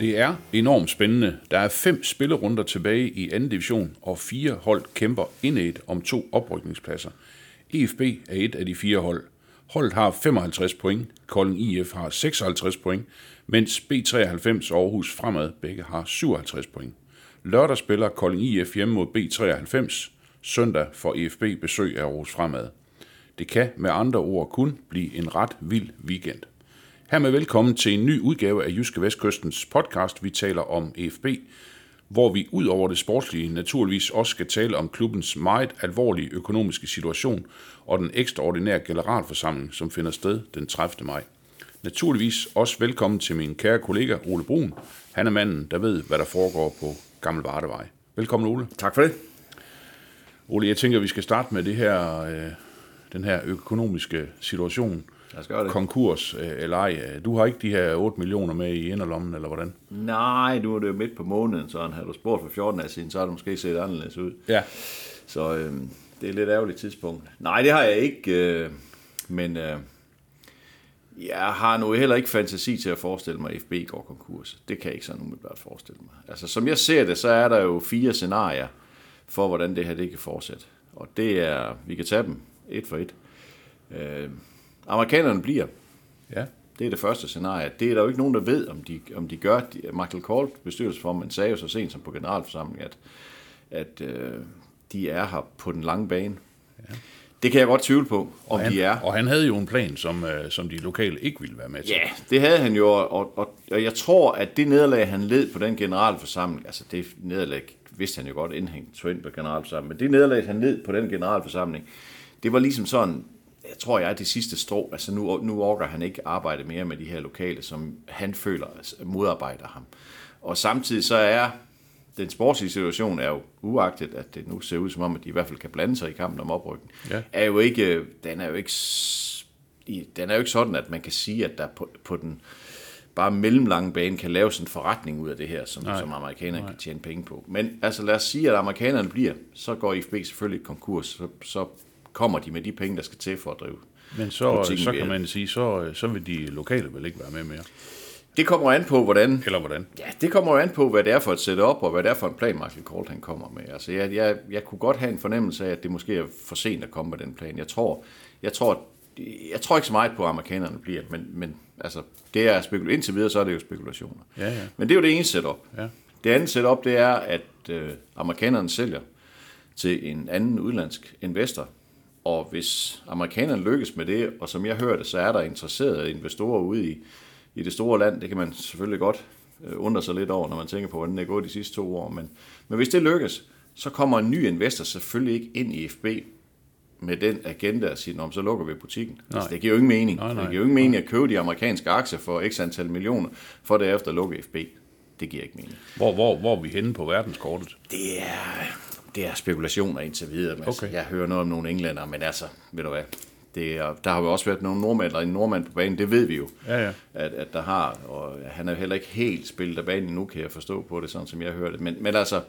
Det er enormt spændende. Der er fem spillerunder tilbage i anden division, og fire hold kæmper indet om to oprykningspladser. EFB er et af de fire hold. Holdet har 55 point, Kolding IF har 56 point, mens B93 og Aarhus Fremad begge har 57 point. Lørdag spiller Kolding IF hjemme mod B93. Søndag får EFB besøg af Aarhus Fremad. Det kan med andre ord kun blive en ret vild weekend. Hermed velkommen til en ny udgave af Jyske Vestkystens podcast. Vi taler om EFB, hvor vi ud over det sportslige naturligvis også skal tale om klubbens meget alvorlige økonomiske situation og den ekstraordinære generalforsamling, som finder sted den 30. maj. Naturligvis også velkommen til min kære kollega Ole Brun. Han er manden, der ved, hvad der foregår på Gammel Vardevej. Velkommen Ole. Tak for det. Ole, jeg tænker, at vi skal starte med det her, øh, den her økonomiske situation. Lad os gøre det. Konkurs øh, eller ej. Du har ikke de her 8 millioner med i inderlommen, eller hvordan? Nej, nu er det jo midt på måneden, så havde du spurgt for 14 dage siden, så har det måske set anderledes ud. Ja. Så øh, det er et lidt ærgerligt tidspunkt. Nej, det har jeg ikke, øh, men øh, jeg har nu heller ikke fantasi til at forestille mig, at FB går konkurs. Det kan jeg ikke sådan umiddelbart forestille mig. Altså, som jeg ser det, så er der jo fire scenarier for, hvordan det her det kan fortsætte. Og det er, vi kan tage dem et for et. Øh, amerikanerne bliver. Ja. Det er det første scenarie. Det er der jo ikke nogen, der ved, om de, om de gør. Michael Colt, bestyrelsesformand, sagde jo så sent som på generalforsamlingen, at, at øh, de er her på den lange bane. Ja. Det kan jeg godt tvivle på, om han, de er. Og han havde jo en plan, som, øh, som de lokale ikke ville være med til. Ja, det havde han jo, og, og, og jeg tror, at det nederlag, han led på den generalforsamling, altså det nederlag vidste han jo godt, inden han tog ind på generalforsamlingen, men det nederlag, han led på den generalforsamling, det var ligesom sådan, jeg tror jeg, det sidste strå, altså nu, nu orker han ikke arbejde mere med de her lokale, som han føler altså, modarbejder ham. Og samtidig så er den sportslige situation er jo uagtet, at det nu ser ud som om, at de i hvert fald kan blande sig i kampen om oprykning, Ja. er jo ikke, den er jo ikke, den er jo ikke sådan, at man kan sige, at der på, på den bare mellemlange bane kan lave sådan en forretning ud af det her, som, som amerikanerne kan tjene penge på. Men altså lad os sige, at amerikanerne bliver, så går IFB selvfølgelig konkurs, så, så kommer de med de penge, der skal til for at drive. Men så, så kan man sige, så, øh, så vil de lokale vel ikke være med mere. Det kommer an på, hvordan Eller hvordan? Ja, det kommer an på, hvad det er for et setup, og hvad det er for en plan, Michael Colt han kommer med. Altså, jeg, jeg, jeg kunne godt have en fornemmelse af, at det måske er for sent at komme med den plan. Jeg tror, jeg tror, jeg tror ikke så meget på, at amerikanerne bliver, men, men altså, det er spekul- indtil videre, så er det jo spekulationer. Ja, ja. Men det er jo det ene setup. Ja. Det andet setup, det er, at øh, amerikanerne sælger til en anden udlandsk investor. Og hvis amerikanerne lykkes med det, og som jeg hørte, så er der interesserede investorer ude i, i det store land. Det kan man selvfølgelig godt øh, undre sig lidt over, når man tænker på, hvordan det er gået de sidste to år. Men, men hvis det lykkes, så kommer en ny investor selvfølgelig ikke ind i FB med den agenda og sige, "Nå, så lukker vi butikken. Altså, det giver jo ingen mening. Nej, nej. Det giver jo ingen mening at købe de amerikanske aktier for x antal millioner, for derefter at lukke FB. Det giver ikke mening. Hvor, hvor, hvor er vi henne på verdenskortet? Det er, det er spekulationer indtil videre. Men Okay. Jeg hører noget om nogle englænder, men altså, ved du hvad, det er, der har jo også været nogle nordmænd, eller en nordmand på banen, det ved vi jo, Ja, ja. At, at der har, og han er jo heller ikke helt spillet af banen nu, kan jeg forstå på det, sådan som jeg hørte det. Men, men altså,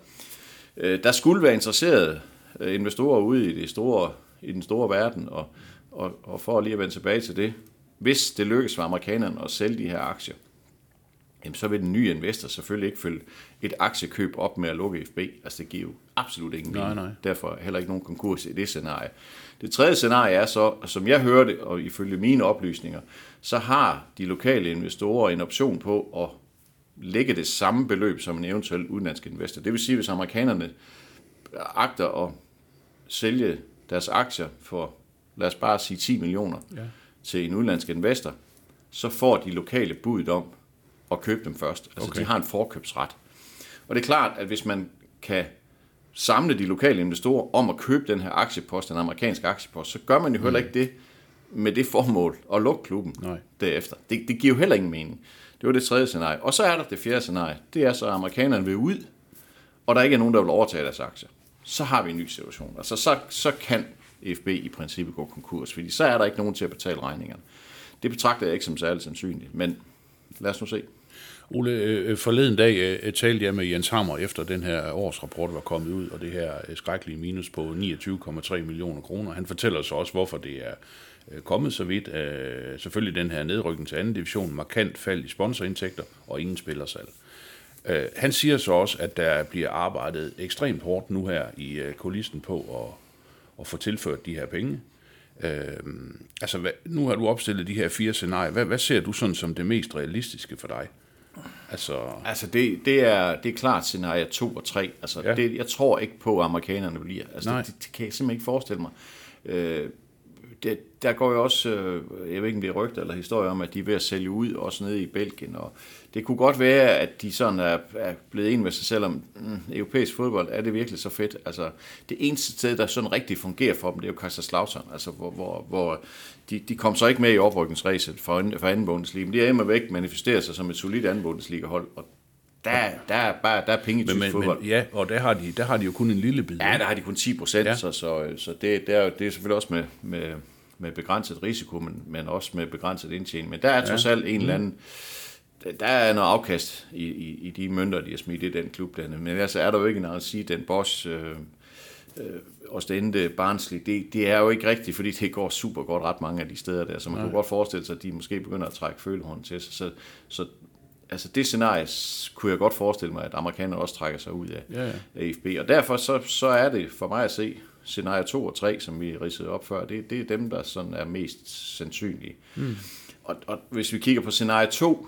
øh, der skulle være interesserede øh, investorer ude i, det store, i den store verden, og, og, og for lige at vende tilbage til det, hvis det lykkes for amerikanerne at sælge de her aktier, jamen så vil den nye investor selvfølgelig ikke følge et aktiekøb op med at lukke FB. Altså det giver jo absolut ingen Nej, mening. nej. Derfor heller ikke nogen konkurs i det scenarie. Det tredje scenarie er så, som jeg hørte, og ifølge mine oplysninger, så har de lokale investorer en option på at lægge det samme beløb som en eventuel udenlandsk investor. Det vil sige, hvis amerikanerne agter at sælge deres aktier for, lad os bare sige 10 millioner Ja. til en udenlandsk investor, så får de lokale budet om at købe dem først. Altså Okay. de har en forkøbsret. Og det er klart, at hvis man kan samle de lokale investorer om at købe den her aktiepost, den amerikanske aktiepost, så gør man jo heller ikke det med det formål at lukke klubben Nej. derefter. Det, det giver jo heller ingen mening. Det var det tredje scenarie. Og så er der det fjerde scenarie. Det er så, at amerikanerne vil ud, og der ikke er nogen, der vil overtage deres aktier. så har vi en ny situation. Altså, så, så kan FB i princippet gå konkurs, fordi så er der ikke nogen til at betale regningerne. Det betragter jeg ikke som særligt sandsynligt, men lad os nu se. Ole, øh, øh, forleden dag øh, øh, talte jeg med Jens Hammer efter den her årsrapport var kommet ud, og det her øh, skrækkelige minus på 29,3 millioner kroner. Han fortæller så også, hvorfor det er øh, kommet så vidt. Øh, selvfølgelig den her nedrykning til anden division, markant fald i sponsorindtægter og ingen spillersalg. Øh, han siger så også, at der bliver arbejdet ekstremt hårdt nu her i øh, kulissen på at, at få tilført de her penge. Øh, altså, hvad, nu har du opstillet de her fire scenarier. Hvad, hvad ser du sådan som det mest realistiske for dig? Altså, Altså, det, det, er, det er klart scenarie 2 og 3. Altså, Ja. det, jeg tror ikke på, at amerikanerne bliver. Altså, det, det, det, kan jeg simpelthen ikke forestille mig. Øh, det, der går jo også, øh, jeg ved ikke om det er rygter eller historier om, at de er ved at sælge ud, også nede i Belgien. Og det kunne godt være, at de sådan er, er blevet en med sig selv om, mm, europæisk fodbold, er det virkelig så fedt? Altså, det eneste sted, der sådan rigtig fungerer for dem, det er jo Kaiserslautern, altså, hvor, hvor, hvor de, de kom så ikke med i oprykningsræset for, for anden Bundesliga, men de er med væk manifesterer sig som et solidt anden Bundesliga-hold, og der, der, er bare, der er penge i tysk men, fodbold. men, ja, og der har, de, der har de jo kun en lille bid. Ja, der har de kun 10 procent, Ja. ja. så, så, så det, det, er, jo- det er selvfølgelig også med, med, med begrænset risiko, men, men også med begrænset indtjening. Men der er trods alt en eller anden, der er noget afkast i, i, i de mønter, de har smidt i den klub. Der. Men altså er der jo ikke noget at sige, den Bosch, øh, øh, Ostende, Barnsley, det, det er jo ikke rigtigt, fordi det går super godt ret mange af de steder der, så man kunne godt forestille sig, at de måske begynder at trække følehånden til sig. Så, så altså det scenarie kunne jeg godt forestille mig, at amerikanerne også trækker sig ud af, Ja, ja. af FB. Og derfor så, så er det for mig at se, scenarie 2 og 3, som vi ridsede op før, det, det er dem, der sådan er mest sandsynlige. Mm. Og, og hvis vi kigger på scenarie 2,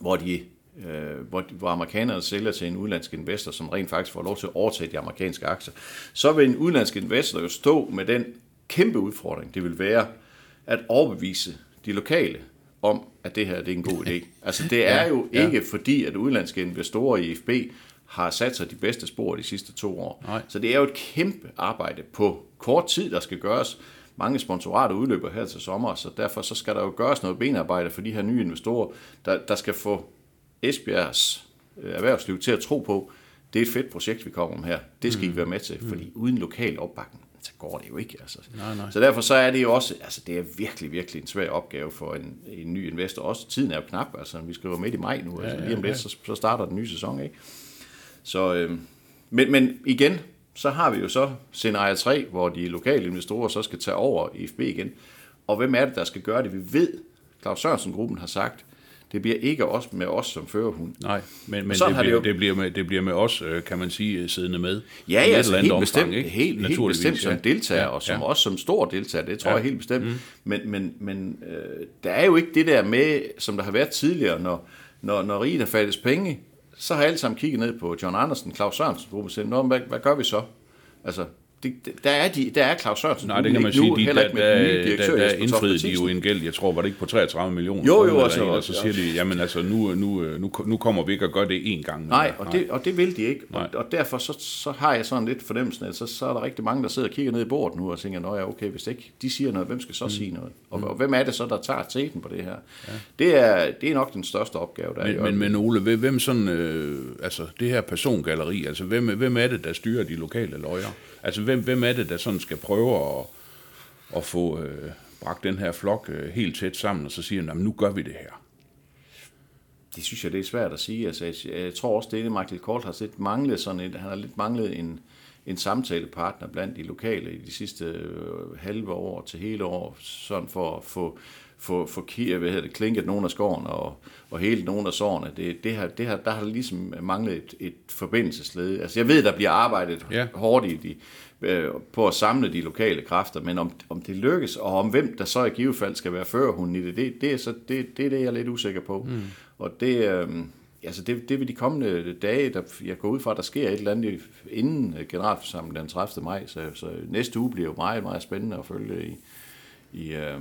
hvor de øh, hvor, hvor amerikanerne sælger til en udenlandsk investor, som rent faktisk får lov til at overtage de amerikanske aktier, så vil en udenlandsk investor jo stå med den kæmpe udfordring, det vil være at overbevise de lokale om, at det her det er en god idé. Altså det er jo ja. ikke fordi, at udenlandske investorer i FB har sat sig de bedste spor de sidste to år. Nej. Så det er jo et kæmpe arbejde på kort tid, der skal gøres. Mange sponsorater udløber her til sommer, så derfor så skal der jo gøres noget benarbejde for de her nye investorer, der, der skal få Esbjergs øh, erhvervsliv til at tro på, det er et fedt projekt, vi kommer med her. Det skal mm. I være med til, fordi uden lokal opbakning, så går det jo ikke. Altså. Nej, nej. Så derfor så er det jo også, altså det er virkelig, virkelig en svær opgave for en, en ny investor. Også tiden er jo knap, altså vi skriver midt i maj nu, altså lige om lidt, så, så starter den nye sæson, ikke? Så, øh, men, men igen, så har vi jo så scenarie 3, hvor de lokale investorer så skal tage over i FB igen. Og hvem er det, der skal gøre det? Vi ved, Claus Sørensen-gruppen har sagt, det bliver ikke os med os som førerhund. Nej, men, men det, har det bliver, jo- det, bliver med, det bliver med os, øh, kan man sige, øh, siddende med. Ja, ja, altså helt bestemt, omfang, ikke? helt, helt bestemt som ja. deltager, Ja, og som ja. også som stor deltager, det tror Ja. jeg helt bestemt. Mm. Men, men, men øh, der er jo ikke det der med, som der har været tidligere, når, når, når riget har fattes penge, så har alle sammen kigget ned på John Andersen, Claus Sørensen, gruppe og sagt, "Nå, men hvad, hvad gør vi så? Altså, det, der, er de, der er Claus Sørensen Nej, det kan man sige, nu, de, heller der, med den der, der, der indfriede de jo en gæld, jeg tror, var det ikke på 33 millioner? Jo, jo, eller altså, en, og så siger de, jamen altså, nu, nu, nu, nu kommer vi ikke at gøre det én gang. Nej, og det, og det vil de ikke. Og, Nej. og derfor så, så har jeg sådan lidt fornemmelsen, at så, så er der rigtig mange, der sidder og kigger ned i bordet nu og tænker, nå ja, okay, hvis ikke de siger noget, hvem skal så mm. sige noget? Og, og hvem er det så, der tager teten på det her? Ja. Det, er, det er nok den største opgave, der er i Men, men, men Ole, hvem- hvem sådan, øh, altså det her persongalleri, altså hvem, hvem er det, der styrer de lokale løjer? Altså hvem, hvem er det, der sådan skal prøve at, at få øh, bragt den her flok øh, helt tæt sammen, og så siger, nu gør vi det her. Det synes jeg, det er svært at sige. Altså, jeg, jeg tror også, det er Michael Kolt har set manglet sådan et, han har lidt manglet en, en samtalepartner blandt de lokale i de sidste øh, halve år til hele år, sådan for at få få, få hvad hedder det, klinket nogle af skårene og, og hele nogle af sårene. Det, det har, det har, der har ligesom manglet et, et forbindelsesled. Altså jeg ved, der bliver arbejdet ja. hårdt i de, øh, på at samle de lokale kræfter, men om, om det lykkes, og om hvem der så i givet fald skal være førerhunden i det, det, det, er, så, det, det er det, jeg er lidt usikker på. Mm. Og det, øh, altså det, det vil de kommende dage, der, jeg går ud fra, at der sker et eller andet inden øh, generalforsamlingen den 30. maj, så, så næste uge bliver jo meget, meget spændende at følge i, i øh, øh,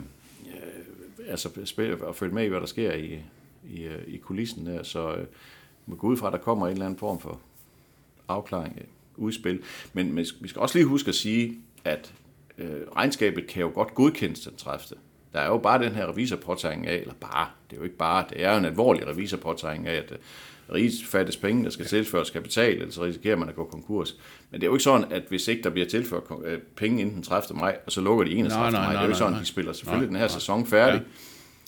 altså spil, at følge med i, hvad der sker i, i, i kulissen der, så øh, man går ud fra, at der kommer en eller anden form for afklaring, udspil. Men, men vi skal også lige huske at sige, at øh, regnskabet kan jo godt godkendes den 30. Der er jo bare den her revisorpåtegning af, eller bare, det er jo ikke bare, det er jo en alvorlig revisorpåtegning af, at øh, riges fattes penge, der skal tilføres kapital, ellers risikerer man at gå konkurs. Men det er jo ikke sådan, at hvis ikke der bliver tilført øh, penge inden den 30. maj, og så lukker de 31. Nej, nej, maj, det er jo ikke sådan, nej. de spiller selvfølgelig Nej, den her nej. sæson færdig. Ja.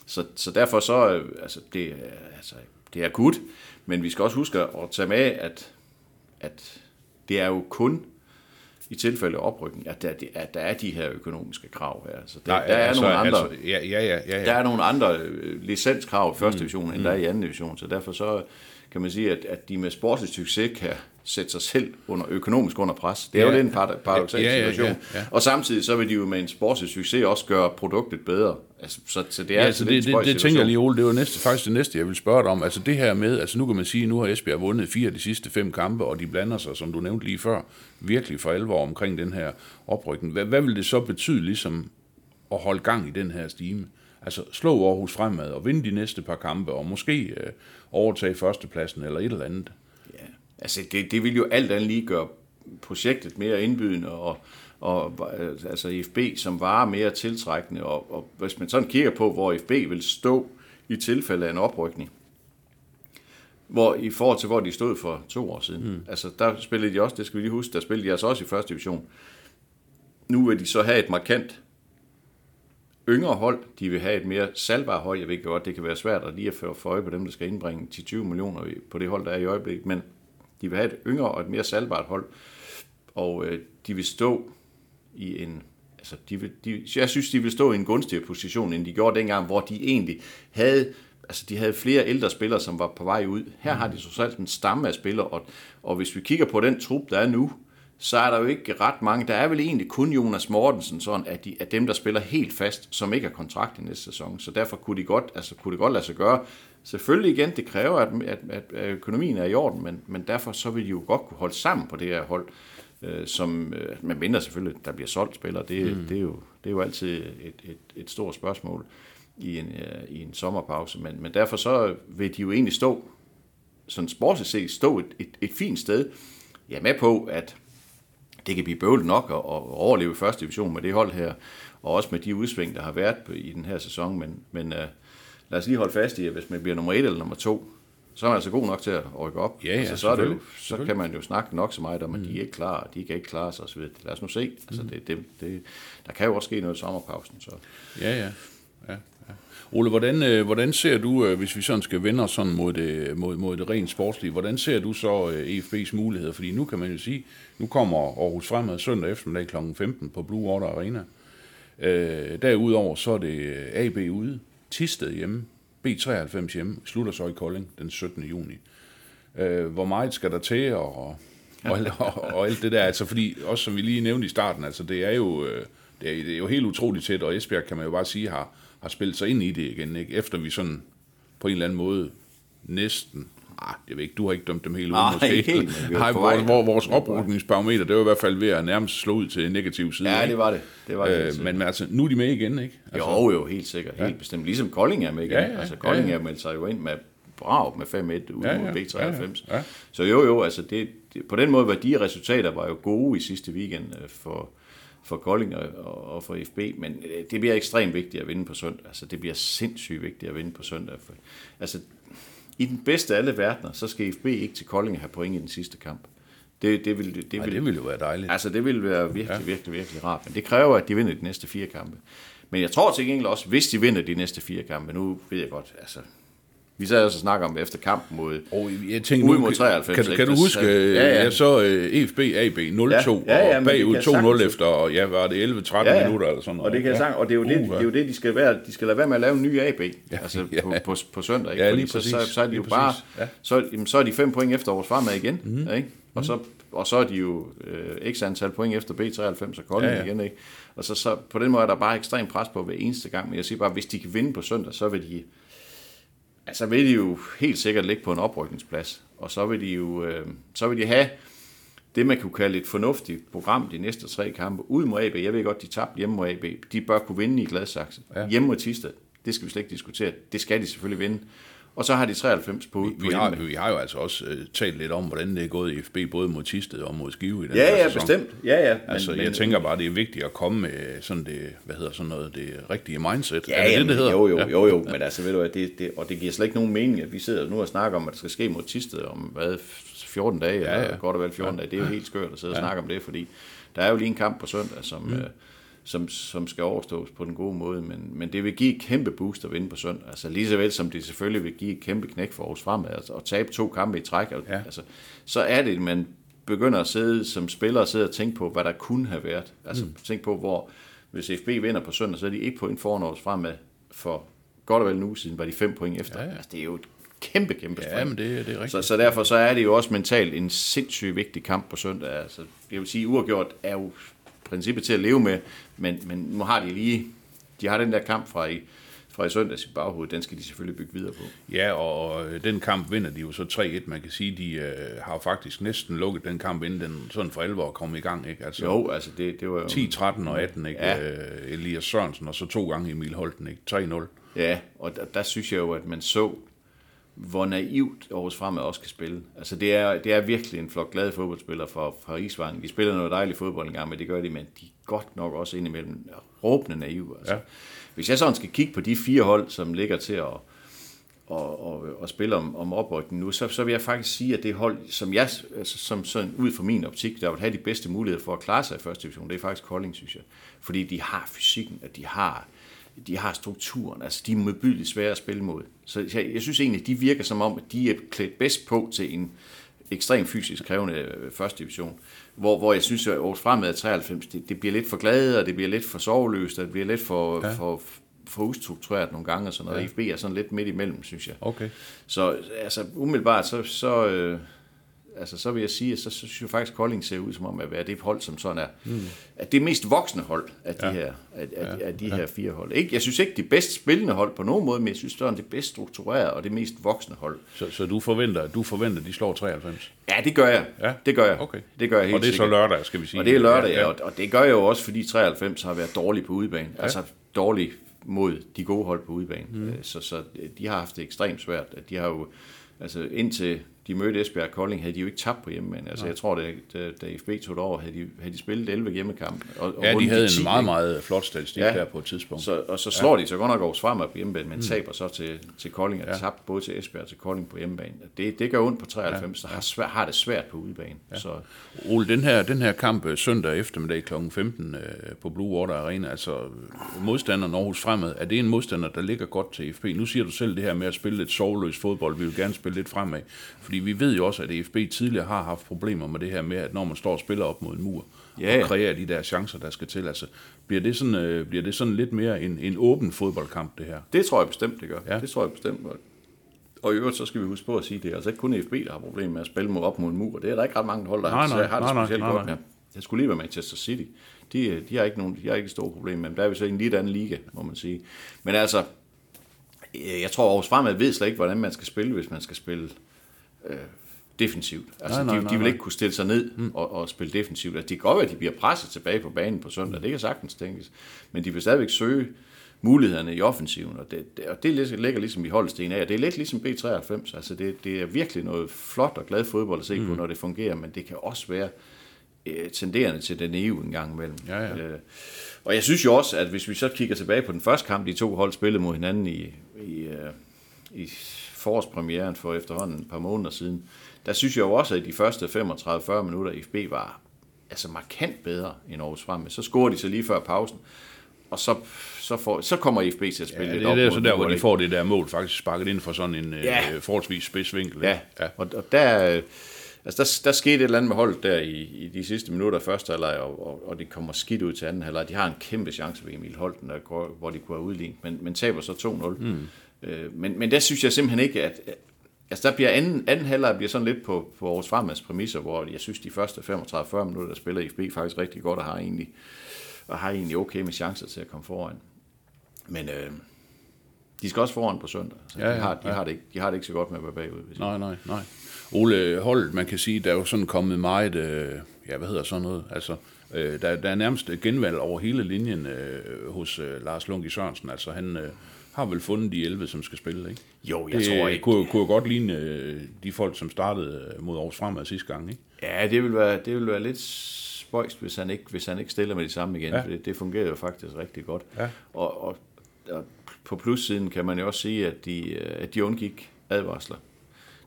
Så, så derfor så, altså det, altså, det er akut, men vi skal også huske at tage med, at, at det er jo kun i tilfælde af oprykning, at der, at der er de her økonomiske krav her. Altså, der, Nej, der er altså, nogle andre, Altså, ja, ja, ja, ja, der ja. er nogle andre øh, licenskrav i første Mm. division, end der er i anden division, så derfor så kan man sige, at, at de med sportslig succes kan sætte sig selv under, økonomisk under pres. Det er Ja. jo lidt en parad- paradoxal Ja, ja, ja, situation. ja. Og samtidig så vil de jo med en sportslig succes også gøre produktet bedre. Altså, så, så det er Ja, altså det, det, det tænker jeg lige, Ole, det var næste, faktisk det næste, jeg vil spørge dig om. Altså det her med, altså nu kan man sige, nu har Esbjerg vundet fire af de sidste fem kampe, og de blander sig, som du nævnte lige før, virkelig for alvor omkring den her oprykning. Hvad, hvad vil det så betyde ligesom at holde gang i den her stime? Altså slå Aarhus fremad og vinde de næste par kampe, og måske øh, overtage førstepladsen eller et eller andet. Ja, altså det, det vil jo alt andet lige gøre projektet mere indbydende, og, og øh, altså IFB som varer mere tiltrækkende, og, og hvis man sådan kigger på, hvor IFB vil stå i tilfælde af en oprykning, hvor i forhold til, hvor de stod for to år siden. Mm. Altså, der spillede de også, det skal vi lige huske, der spillede de altså også i første division. Nu vil de så have et markant yngre hold. De vil have et mere salgbart hold. Jeg ved godt, det kan være svært at lige at få øje på dem, der skal indbringe 10-20 millioner på det hold, der er i øjeblikket, men de vil have et yngre og et mere salgbart hold. Og øh, de vil stå i en... Altså, de vil, de, jeg synes, de vil stå i en gunstigere position, end de gjorde dengang, hvor de egentlig havde altså de havde flere ældre spillere, som var på vej ud. Her har de så en stamme af spillere, og, og hvis vi kigger på den trup, der er nu, så er der jo ikke ret mange. Der er vel egentlig kun Jonas Mortensen, sådan, at, de, at dem, der spiller helt fast, som ikke har kontrakt i næste sæson. Så derfor kunne, de godt, altså, kunne det godt lade sig gøre. Selvfølgelig igen, det kræver, at, at, at, at økonomien er i orden, men, men derfor så vil de jo godt kunne holde sammen på det her hold, øh, som, øh, man mindre selvfølgelig, der bliver solgt spillere. Det, mm. det, er, jo, det er jo altid et, et, et stort spørgsmål i en, øh, i en sommerpause, men, men derfor så vil de jo egentlig stå, sådan sportsligt set, stå et, et, et fint sted. Jeg er med på, at det kan blive bøvlet nok at, at overleve første division med det hold her, og også med de udsving, der har været på- i den her sæson, men, men uh, lad os lige holde fast i, at hvis man bliver nummer et eller nummer to, så er man altså god nok til at rykke op. Ja, ja, altså, så, er det jo, så kan man jo snakke nok så meget om, at de er ikke klar, de kan ikke klare sig osv. Lad os nu se. Altså, det, det, det, der kan jo også ske noget i sommerpausen. Så. Ja, ja. ja, ja. Ole, hvordan, øh, hvordan ser du, øh, hvis vi sådan skal vende os sådan mod det, mod, mod det rent sportslige, hvordan ser du så øh, EFB's muligheder? Fordi nu kan man jo sige, nu kommer Aarhus Fremad søndag eftermiddag kl. 15 på Blue Water Arena. Øh, derudover så er det AB ude, Tisted hjemme, B93 hjemme, slutter så i Kolding den 17. juni. Øh, hvor meget skal der til, og, og, og, og alt det der, altså fordi, også som vi lige nævnte i starten, altså det er jo, øh, det er, det er jo helt utroligt tæt, og Esbjerg kan man jo bare sige, har, har spillet sig ind i det igen, ikke? efter vi sådan på en eller anden måde næsten, ah, jeg ved ikke, du har ikke dømt dem helt ud, Nej, måske. ikke helt, Nej, vej. hvor vores oprykningsbarometer, det var i hvert fald ved at nærmest slå ud til negativ side. Ja, ikke? det var det. Det var det Øh, men altså, nu er de med igen, ikke? Altså, Jo, jo, helt sikkert. Helt bestemt. Ligesom Kolding er med igen. Ja, ja, altså, Kolding ja, er meldt sig jo ind med brav med 5-1 ud Ja, ja, mod B93. ja, ja, ja. Så jo, jo, altså det, det, på den måde var de resultater var jo gode i sidste weekend øh, for, for Kolding og, og, og for FB, men øh, det bliver ekstremt vigtigt at vinde på søndag. Altså det bliver sindssygt vigtigt at vinde på søndag. For, altså i den bedste af alle verdener, så skal FB ikke til Kolding have point i den sidste kamp. Det, det, vil, det, Ej, vil, det ville jo være dejligt. Altså, det ville være virkelig, ja. virkelig, virkelig rart. Men det kræver, at de vinder de næste fire kampe. Men jeg tror til gengæld også, hvis de vinder de næste fire kampe, nu ved jeg godt, altså... Vi sad også og snakker om efter kampen mod... Og jeg tænker, Ude mod 93, kan, kan, du huske, Ja, ja, ja. ja så øh, EFB AB 0-2, Ja, ja, ja, og bagud kan 2-0 sagtens- efter, og ja, var det 11-13 Ja, ja. minutter eller sådan noget. Og det kan jeg ja. og det er jo det, Uh, det, er jo det de skal være. De skal lade være med at lave en ny AB, ja, altså ja. på, på, på søndag. Ikke? Ja, lige så, så, præcis. så, er de jo bare, præcis. Ja. så, jamen, så er de fem point efter vores farmad igen, mm. ikke? Og så, og så er de jo øh, x antal point efter B93 og Kolding ja. ja. igen, ikke? Og så, så på den måde er der bare ekstrem pres på hver eneste gang. Men jeg siger bare, hvis de kan vinde på søndag, så vil de, altså vil de jo helt sikkert ligge på en oprykningsplads. Og så vil de jo, øh, så vil de have det, man kunne kalde et fornuftigt program de næste tre kampe ud mod AB. Jeg ved godt, de tabte hjemme mod AB. De bør kunne vinde i Gladsaxe. Ja. Ja. Hjemme mod Tisted, det skal vi slet ikke diskutere. Det skal de selvfølgelig vinde. Og så har de 93 på, på Vi har, vi har jo altså også uh, talt lidt om, hvordan det er gået i FB, både mod Tisted og mod Skive i den Ja, ja, sæson. bestemt. Ja, ja. Men, Altså, jeg tænker bare, det er vigtigt at komme med sådan det, hvad hedder sådan noget, det rigtige mindset. Ja, er det ja, det, det hedder? jo, jo, ja. jo, jo, men altså, ved du hvad, det, det, og det giver slet ikke nogen mening, at vi sidder nu og snakker om, at det skal ske mod Tisted om, hvad, 14 dage, ja, Ja, ja. ja. eller godt og vel 14 dage. Det er jo helt skørt at sidde og snakke om det, fordi der er jo lige en kamp på søndag, som, mm. øh, som, som skal overstås på den gode måde, men, men det vil give et kæmpe boost at vinde på søndag. Altså lige så vel som det selvfølgelig vil give et kæmpe knæk for os fremad, altså, at tabe to kampe i træk, og, Ja. altså, så er det, man begynder at sidde som spiller og sidde og tænke på, hvad der kunne have været. Altså mm. tænke på, hvor hvis FB vinder på søndag, så er de et point foran os fremad for godt og vel en uge siden, var de fem point efter. Ja, Ja, ja. ja. Altså, det er jo et kæmpe, kæmpe Ja, spring. men det, det er rigtigt. Så, så derfor så er det jo også mentalt en sindssygt vigtig kamp på søndag. Altså, jeg vil sige, uafgjort er jo princippet til at leve med, men, men nu har de lige, de har den der kamp fra i, fra i søndags i baghovedet, den skal de selvfølgelig bygge videre på. Ja, og og den kamp vinder de jo så 3-1. Man kan sige, de øh, har faktisk næsten lukket den kamp, inden den sådan for alvor kom i gang. Ikke? Altså, Jo, altså det, det var jo... 10, 13 og 18, ikke? Ja. Ja. Elias Sørensen, og så to gange Emil Holten, ikke? 3-0. Ja, og der, der synes jeg jo, at man så, hvor naivt Aarhus Fremad også kan spille. Altså det er, det er virkelig en flok glade fodboldspillere fra, fra Isvang. De spiller noget dejligt fodbold en gang, men det gør de, men de er godt nok også indimellem råbende naive. Altså. Ja. Hvis jeg sådan skal kigge på de fire hold, som ligger til at, og, og, og spille om, om oprykningen nu, så, så vil jeg faktisk sige, at det hold, som jeg, altså, som sådan ud fra min optik, der vil have de bedste muligheder for at klare sig i første division, det er faktisk Kolding, synes jeg. Fordi de har fysikken, at de har, de har strukturen, altså de er modbydeligt svære at spille mod. Så jeg, jeg synes egentlig, de virker som om, at de er klædt bedst på til en ekstrem fysisk krævende øh, første division, hvor, hvor jeg synes, at Aarhus Fremad 93, det, det bliver lidt for glade, og det bliver lidt for soveløst, og det bliver lidt for, ja. for, for ustruktureret nogle gange, og sådan noget. Ja. FB er sådan lidt midt imellem, synes jeg. Okay. Så altså, umiddelbart, så, så, øh, altså, så vil jeg sige, at så, så synes jeg faktisk, at Kolding ser ud som om at være det hold, som sådan er, mm. at det mest voksne hold af de, ja. her, af, af, af de ja. her fire hold. Ikke, jeg synes ikke, de bedst spillende hold på nogen måde, men jeg synes, det er det bedst strukturerede og det mest voksne hold. Så, så du forventer, du forventer, de slår 93? Ja, det gør jeg. Ja. Det gør jeg. Okay. Det gør jeg helt Og det er så sikkert. lørdag, skal vi sige. Og det er lørdag, Ja, ja, ja. Og, og det gør jeg jo også, fordi 93 har været dårlig på udebane. Ja. Altså dårlig mod de gode hold på udebane. Mm. Så, så de har haft det ekstremt svært. De har jo, altså indtil de mødte Esbjerg og Kolding, havde de jo ikke tabt på hjemmebane. Altså jeg tror, da, da, da FB tog det over, havde de, havde de spillet 11 hjemmekampe. Og, og Ja, de havde 10, en meget, meget flot statistik Ja. der på et tidspunkt. Så, og så slår ja. de så godt nok Aarhus Fremad på hjemmebane, men mm. taber så til, til Kolding, og ja. tabt både til Esbjerg og til Kolding på hjemmebane. Det, det gør ondt på 93, ja. der har, svært, har det svært på udebane. Ja. Så, Ole, den her, den her kamp øh, søndag eftermiddag kl. 15 øh, på Blue Water Arena, altså modstanderen Aarhus Fremad, er det en modstander, der ligger godt til FB? Nu siger du selv det her med at spille lidt sovløs fodbold, vi vil gerne spille lidt fremad, fordi vi ved jo også, at FB tidligere har haft problemer med det her med, at når man står og spiller op mod en mur, Ja, og kreerer de der chancer, der skal til, altså bliver det sådan, øh, bliver det sådan lidt mere en, en åben fodboldkamp, det her? Det tror jeg bestemt, det gør. Ja. Det tror jeg bestemt. Og- i øvrigt, så skal vi huske på at sige, at det er altså ikke kun FB, der har problemer med at spille mod op mod en mur. Det er der ikke ret mange hold, der Nej, har, nej, har det nej, specielt nej, godt med. Det skulle lige være Manchester City. De, de har ikke nogen, de har ikke et stort problem med dem. Der er vi så i en lidt anden liga, må man sige. Men altså, øh, jeg tror Aarhus Fremad ved slet ikke, hvordan man skal spille, hvis man skal spille øh, defensivt. Altså, Nej, nej, de, nej, de vil nej. ikke kunne stille sig ned og, og spille defensivt. Altså, det kan godt være, at de bliver presset tilbage på banen på søndag. Det kan sagtens tænkes. Men de vil stadigvæk søge mulighederne i offensiven, og det, det, og det ligger ligesom i Holsten af. Det er lidt ligesom B93. Altså, det, det er virkelig noget flot og glad fodbold at se på, når det fungerer, men det kan også være øh, tenderende til den EU en gang imellem. Ja, ja. Øh, og jeg synes jo også, at hvis vi så kigger tilbage på den første kamp, de to hold spillede mod hinanden i, i, øh, i forårspremieren for efterhånden et par måneder siden, der synes jeg jo også, at de første 35-40 minutter i FB var altså markant bedre end Aarhus Fremme. Så scorer de så lige før pausen, og så, så, får, så kommer FB til at spille Ja, lidt det er op så der, hvor de får det der mål faktisk sparket ind for sådan en Ja. ja. øh, forholdsvis spids vinkel. Ja, ja. Og, og der, øh, altså der, der skete et eller andet med holdet der i, i de sidste minutter af første halvleg, og, og, og de kommer skidt ud til anden halvleg. De har en kæmpe chance ved Emil Holten, der går, hvor de kunne have udlignet, men, men taber så 2-0. Mm. Øh, men, men der synes jeg simpelthen ikke, at... Altså der bliver anden, anden halvleg bliver sådan lidt på, på Aarhus Farmads præmisser, hvor jeg synes, de første 35-40 minutter, der spiller FB faktisk rigtig godt, og har egentlig, og har egentlig okay med chancer til at komme foran. Men øh, de skal også foran på søndag. Så Ja, de, har, de, ja. har det ikke, de har det ikke så godt med at være bagud. Hvis Nej, nej, nej. Ole Holt, man kan sige, der er jo sådan kommet meget, øh, ja, hvad hedder sådan noget, altså, øh, der, der er nærmest genvalg over hele linjen øh, hos øh, Lars Lundgi Sørensen, altså han øh, har vel fundet de 11, som skal spille, ikke? Jo, jeg det tror ikke. Kunne, kunne jo godt ligne øh, de folk, som startede øh, mod Aarhus Fremad sidste gang, ikke? Ja, det vil være, det vil være lidt spøjst, hvis han ikke, hvis han ikke stiller med de samme igen, Ja. for det, det fungerer jo faktisk rigtig godt. Ja. Og, og, og på plussiden kan man jo også sige, at de, øh, at de undgik advarsler.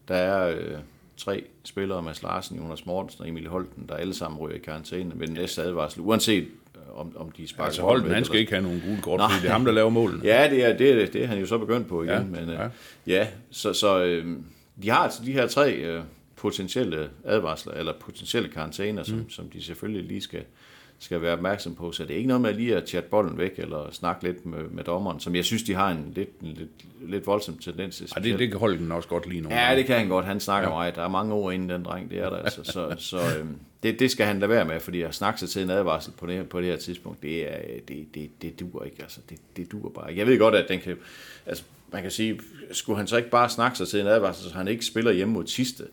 Der er øh, tre spillere, Mads Larsen, Jonas Mortensen og Emil Holten, der alle sammen ryger i karantæne ved den næste advarsel, uanset om, om de sparker Altså Holden, han eller- skal ikke have nogen gule kort, Nej. fordi det er ham, der laver målen. Ja, det er, det, er, det er han jo så begyndt på igen. Ja, men, ja. ja. ja så, så øh, de har altså de her tre øh, potentielle advarsler, eller potentielle karantæner, som, mm. som de selvfølgelig lige skal, skal være opmærksom på. Så det er ikke noget med lige at chatte bolden væk, eller snakke lidt med, med dommeren, som jeg synes, de har en lidt, en lidt, lidt voldsom tendens til. Ja, det, det kan Holden også godt lide nogle Ja, det kan han godt. Han snakker ja. meget. Der er mange ord inden den dreng, det er der altså. Så, så øhm, det, det skal han lade være med, fordi at snakke sig til en advarsel på det, her, på det her tidspunkt, det, er, det, det, det duer ikke. Altså, det, det duer bare. Jeg ved godt, at den kan... Altså, man kan sige, skulle han så ikke bare snakke sig til en advarsel, så han ikke spiller hjemme mod Tiste?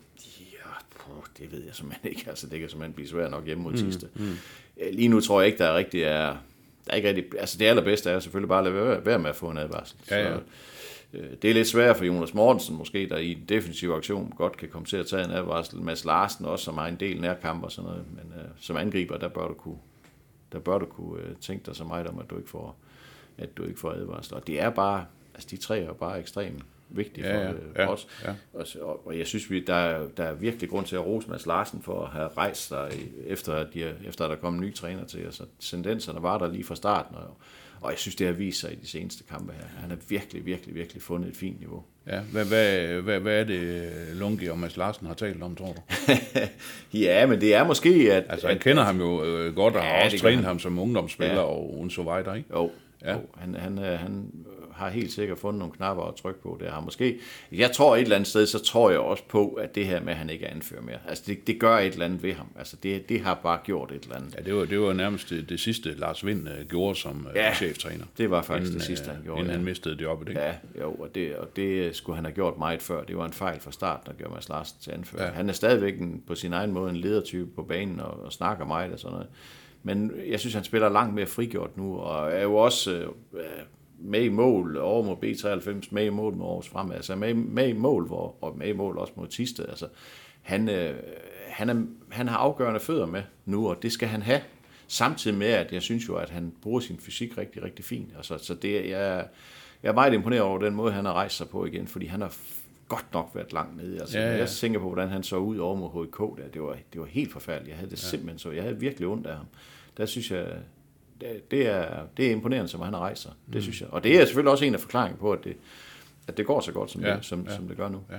Det ved jeg simpelthen ikke. Altså, det kan simpelthen blive svært nok hjemme mod Tiste. Mm, mm. Lige nu tror jeg ikke, der er rigtig er... Der er ikke rigtig, altså det allerbedste er selvfølgelig bare at lade være, være med at få en advarsel. Ja, ja. Så, Øh, Det er lidt svært for Jonas Mortensen måske, der i en defensiv aktion godt kan komme til at tage en advarsel. Mads Larsen også, som har en del nærkamp og sådan noget, men øh, som angriber, der bør du kunne, der bør du kunne øh, tænke dig så meget om, at du ikke får, at du ikke får advarsel. Og det er bare, altså de tre er bare ekstremt vigtige Ja, for, ja, øh, ja, for os. ja. Og, og, og jeg synes, vi, der, er, der er virkelig grund til at rose Mads Larsen for at have rejst sig, efter, at de, er- efter at der kom en ny træner til os. Tendenserne var der lige fra starten, og, og jeg synes, det har vist sig i de seneste kampe her. Han har virkelig, virkelig, virkelig fundet et fint niveau. Ja, hvad, hvad, hvad, hvad er det, Lungi og Mads Larsen har talt om, tror du? ja, men det er måske, at... Altså, han kender ham jo øh, godt, og Ja, har også trænet han. ham som ungdomsspiller Ja. og så videre, ikke? Jo, Ja. ja. jo han, han, øh, han har helt sikkert fundet nogle knapper at trykke på. Det har måske. Jeg tror et eller andet sted, så tror jeg også på, at det her med, at han ikke er anfører mere, altså det, det gør et eller andet ved ham. Altså det, det har bare gjort et eller andet. Ja, det var, det var nærmest det, det sidste, Lars Vind øh, gjorde som øh, Ja, cheftræner. det var faktisk inden, det sidste, han øh, gjorde, Inden ja. han mistede jobbet, ikke? Ja, jo, og det, og det skulle han have gjort meget før. Det var en fejl fra start, der gjorde Mads Larsen til anfører. Ja. Han er stadigvæk en, på sin egen måde en ledertype på banen og, og snakker meget og sådan noget. Men jeg synes, han spiller langt mere frigjort nu, og er jo også øh, med i mål over mod B93, med i mål med Aarhus Fremad, altså med, med i mål, hvor, og med i mål også mod Tisted. Altså, han, øh, han, er, han har afgørende fødder med nu, og det skal han have. Samtidig med, at jeg synes jo, at han bruger sin fysik rigtig, rigtig fint. Altså, så det, jeg, jeg er meget imponeret over den måde, han har rejst sig på igen, fordi han har godt nok været langt nede. Altså, ja. ja. Jeg tænker på, hvordan han så ud over mod HK, der, det, var, det var helt forfærdeligt. Jeg havde det ja. simpelthen så. Jeg havde virkelig ondt af ham. Der synes jeg, det- det er, det er imponerende, som han har rejst sig. Det Mm. synes jeg. Og det er selvfølgelig også en af forklaringen på, at det, at det går så godt, som, Ja, det, som, ja. som det gør nu. Ja.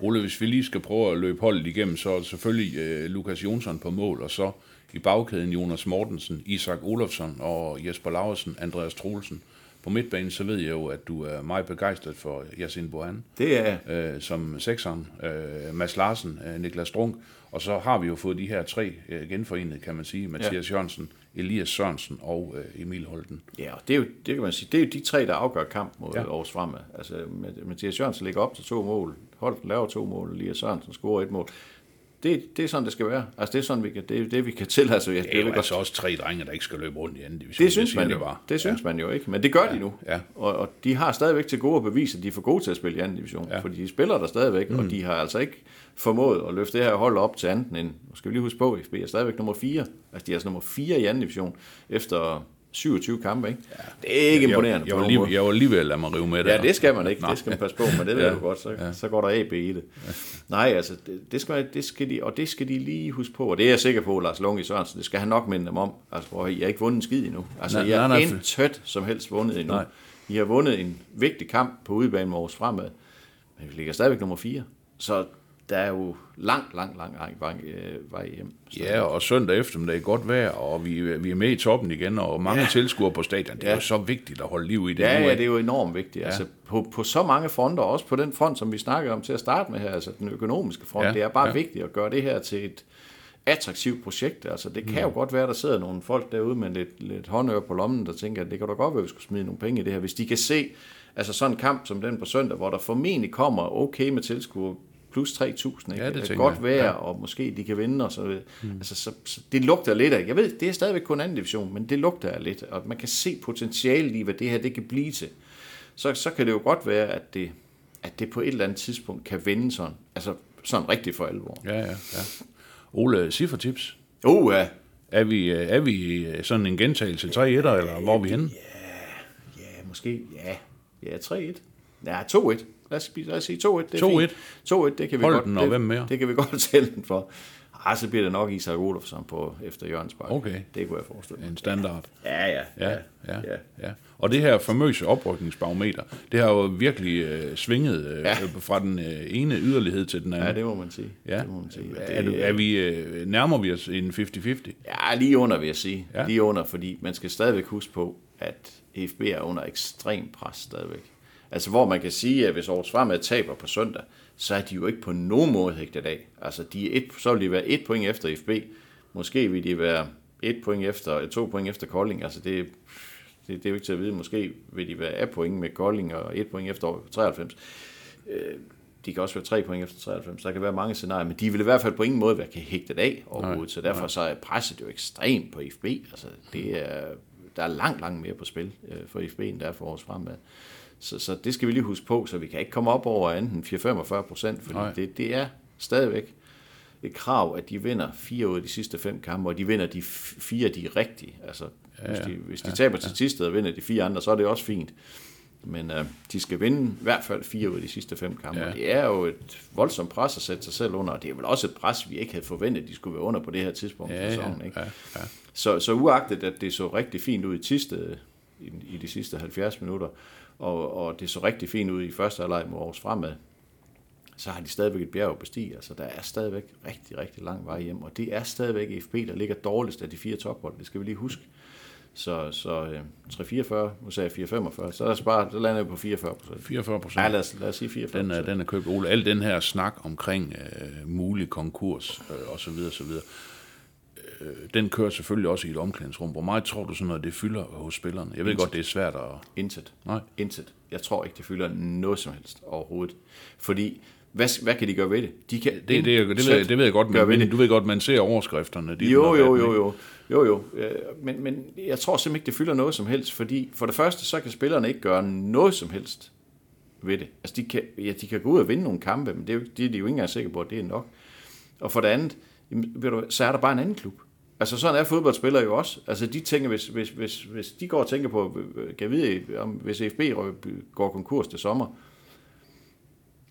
Ole, hvis vi lige skal prøve at løbe holdet igennem, så er det selvfølgelig øh, Lukas Jonsson på mål, og så i bagkæden Jonas Mortensen, Isak Olofsson og Jesper Laursen, Andreas Troelsen. På midtbanen, så ved jeg jo, at du er meget begejstret for Yasin Bohan Det er, øh, som sekseren, øh, Mads Larsen, øh, Niklas Strunk, og så har vi jo fået de her tre øh, genforenet, kan man sige, Mathias ja. Jørgensen, Elias Sørensen og øh, Emil Holten. ja, og det er jo, det kan man sige, det er jo de tre, der afgør kamp mod Ja. ja. Aarhus Fremad. Altså, Math- Mathias Jørgensen ligger op til to mål, Holten laver to mål, Elias Sørensen scorer et mål. Det, det er sådan, det skal være. Altså, det er sådan, vi kan, det, det, vi kan til. Altså, jeg, Det er jo altså også tre drenge, der ikke skal løbe rundt i anden division. Det synes man det jo. bare. Det synes man jo ikke, men det gør de nu. ja. Og, og de har stadigvæk til gode at bevise, at de er for gode til at spille i anden division. Ja. Ja. Fordi de spiller der stadigvæk, mm. og de har altså ikke formået at løfte det her hold op til anden end, nu skal vi lige huske på, FB er stadigvæk nummer 4. Altså de er altså nummer 4 i anden division efter 27 kampe, ikke? Ja. Det er ikke imponerende. Jeg, jeg, på var lige, jeg var lige ved at lade mig rive med det. Ja, det skal man ikke. Nej. Det skal man passe på, men det ved Ja. ja. du godt. Så, ja. så går der AB i det. Nej, altså, det, det, skal, det skal de, og det skal de lige huske på. Og det er jeg sikker på, Lars Lunge Sørensen, det skal han nok minde dem om. Altså, hvor I har ikke vundet en skid endnu. Altså, Nej, I har nej, nej. intet som helst vundet endnu. Nej. I har vundet en vigtig kamp på udebane med Aarhus Fremad, men vi ligger stadigvæk nummer 4. Så der er jo lang, lang, lang, lang vej, øh, vej hjem. Så Ja, og søndag eftermiddag godt vejr, og vi, vi er med i toppen igen, og mange ja. Tilskuere på stadion. Det er Ja. jo så vigtigt at holde liv i det. Ja, nu, ja, det er jo enormt vigtigt. Ja. Altså, på, på så mange fronter, også på den front, som vi snakkede om til at starte med her, altså den økonomiske front, Ja, det er bare ja. vigtigt at gøre det her til et attraktivt projekt. Altså, det kan jo godt være, at der sidder nogle folk derude med lidt, lidt håndør på lommen, der tænker, at det kan da godt være, at vi skulle smide nogle penge i det her. Hvis de kan se, altså sådan en kamp som den på søndag, hvor der formentlig kommer okay med tilskuere, plus 3.000, ikke? Ja, det Et tænker godt vejr, Ja. ja. og måske de kan vinde, og så, mm. altså, så, så, det lugter lidt af, jeg ved, det er stadigvæk kun anden division, men det lugter af lidt, og man kan se potentialet i, hvad det her det kan blive til. så, så kan det jo godt være, at det, at det på et eller andet tidspunkt kan vende sådan, altså sådan rigtigt for alvor. Ja, ja, ja. Ole, ciffertips. Uh, ja. Er vi, er vi øh, sådan en gentagelse 3 1 eller hvor er vi henne? Ja, måske, ja. Ja, 3-1. Ja, 2-1. Lad os, lad os sige 2-1. Det er 2-1. fint. 2-1, det kan vi Hold godt. den, og det, hvem mere? Det kan vi godt tælle den for. Ej, så bliver det nok Isak Olofsson på efter Jørgens Bakke. Okay. Det kunne jeg forestille mig. En standard. Ja, ja. Ja, ja, ja. ja. Og det her famøse oprykningsbarometer, det har jo virkelig øh, svinget øh, Ja. fra den øh, ene yderlighed til den anden. Ja, det må man sige. Ja. Det må man sige. Og Er, det, er vi, øh, nærmer vi os en 50-50? Ja, lige under, vil jeg sige. Ja. Ja. Lige under, fordi man skal stadigvæk huske på, at EFB er under ekstrem pres stadigvæk. Altså, hvor man kan sige, at hvis Aarhus Fremad taber på søndag, så er de jo ikke på nogen måde hægtet af. Altså, de er et, så vil de være et point efter EFB. Måske vil de være et point efter, to point efter Kolding. Altså, det, det, det er jo ikke til at vide. Måske vil de være af point med Kolding og et point efter 93. De kan også være tre point efter 93. Der kan være mange scenarier, men de vil i hvert fald på ingen måde være hægtet af overhovedet. Nej, så derfor så er presset jo ekstremt på FB. Altså, det er, der er langt, langt mere på spil øh, for FB, end der er for vores fremad. Så, så det skal vi lige huske på, så vi kan ikke komme op over enten 4-45 procent, fordi Nej. det, det er stadigvæk et krav, at de vinder fire ud af de sidste fem kampe, og de vinder de fire de rigtige. Altså, ja, hvis de, hvis de ja, taber til sidste og vinder de fire andre, så er det også fint. Men øh, de skal vinde i hvert fald fire ud af de sidste fem kampe. Ja. Ja. Det er jo et voldsomt pres at sætte sig selv under, og det er vel også et pres, vi ikke havde forventet, de skulle være under på det her tidspunkt i Ja, ja, sæsonen. Ikke? ja, ja. Så, så uagtet, at det så rigtig fint ud i, sidste, i, i de sidste 70 minutter, og, og det så rigtig fint ud i første halvleg mod Aarhus Fremad, så har de stadigvæk et bjerg at bestige. Altså, der er stadigvæk rigtig, rigtig lang vej hjem, og det er stadigvæk FB, der ligger dårligst af de fire tophold. Det skal vi lige huske. Så, så øh, 344, nu sagde jeg 445, så er der bare, der lander jeg på 44 procent. 44 procent. Ja, lad os, lad os sige 44 Den er, den er købt. Ole, al den her snak omkring øh, mulig konkurs øh, og så videre, så videre, øh, den kører selvfølgelig også i et omklædningsrum. Hvor meget tror du sådan noget, det fylder hos spillerne? Jeg ved Intet. godt, det er svært at... Intet. Nej. Intet. Jeg tror ikke, det fylder noget som helst overhovedet. Fordi, hvad, hvad kan de gøre ved det? De kan Det, det, det, det, ved, jeg- det ved jeg godt, men, du ved godt, man ser overskrifterne. De Jo, jo, jo, jo. Jo, jo. Øh, Men, men jeg tror simpelthen ikke, det fylder noget som helst, fordi for det første, så kan spillerne ikke gøre noget som helst ved det. Altså, de kan, ja, de kan gå ud og vinde nogle kampe, men det er, jo, det er de jo ikke engang sikre på, at det er nok. Og for det andet, jamen, ved du, så er der bare en anden klub. Altså sådan er fodboldspillere jo også. Altså de tænker, hvis, hvis, hvis, hvis de går og tænker på, øh, kan jeg vide, om, hvis FB går konkurs til sommer,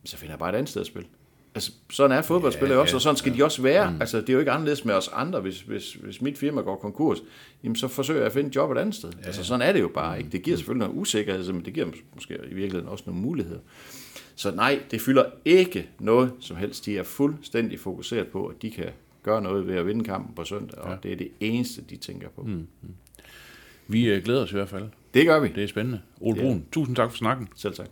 så finder jeg bare et andet sted at spille. Altså, sådan er fodboldspillere Ja, også, og sådan skal ja. de også være. Mm. Altså, det er jo ikke anderledes med os andre. Hvis, hvis, hvis mit firma går konkurs, jamen, så forsøger jeg at finde et job et andet sted. Ja. Altså, sådan er det jo bare. Ikke? Det giver selvfølgelig noget usikkerhed, men det giver måske i virkeligheden også nogle muligheder. Så nej, det fylder ikke noget som helst. De er fuldstændig fokuseret på, at de kan gøre noget ved at vinde kampen på søndag, og Ja. det er det eneste, de tænker på. Mm. Vi øh, glæder os i hvert fald. Det gør vi. Det er spændende. Ole Ja. Brun, tusind tak for snakken. Selv tak.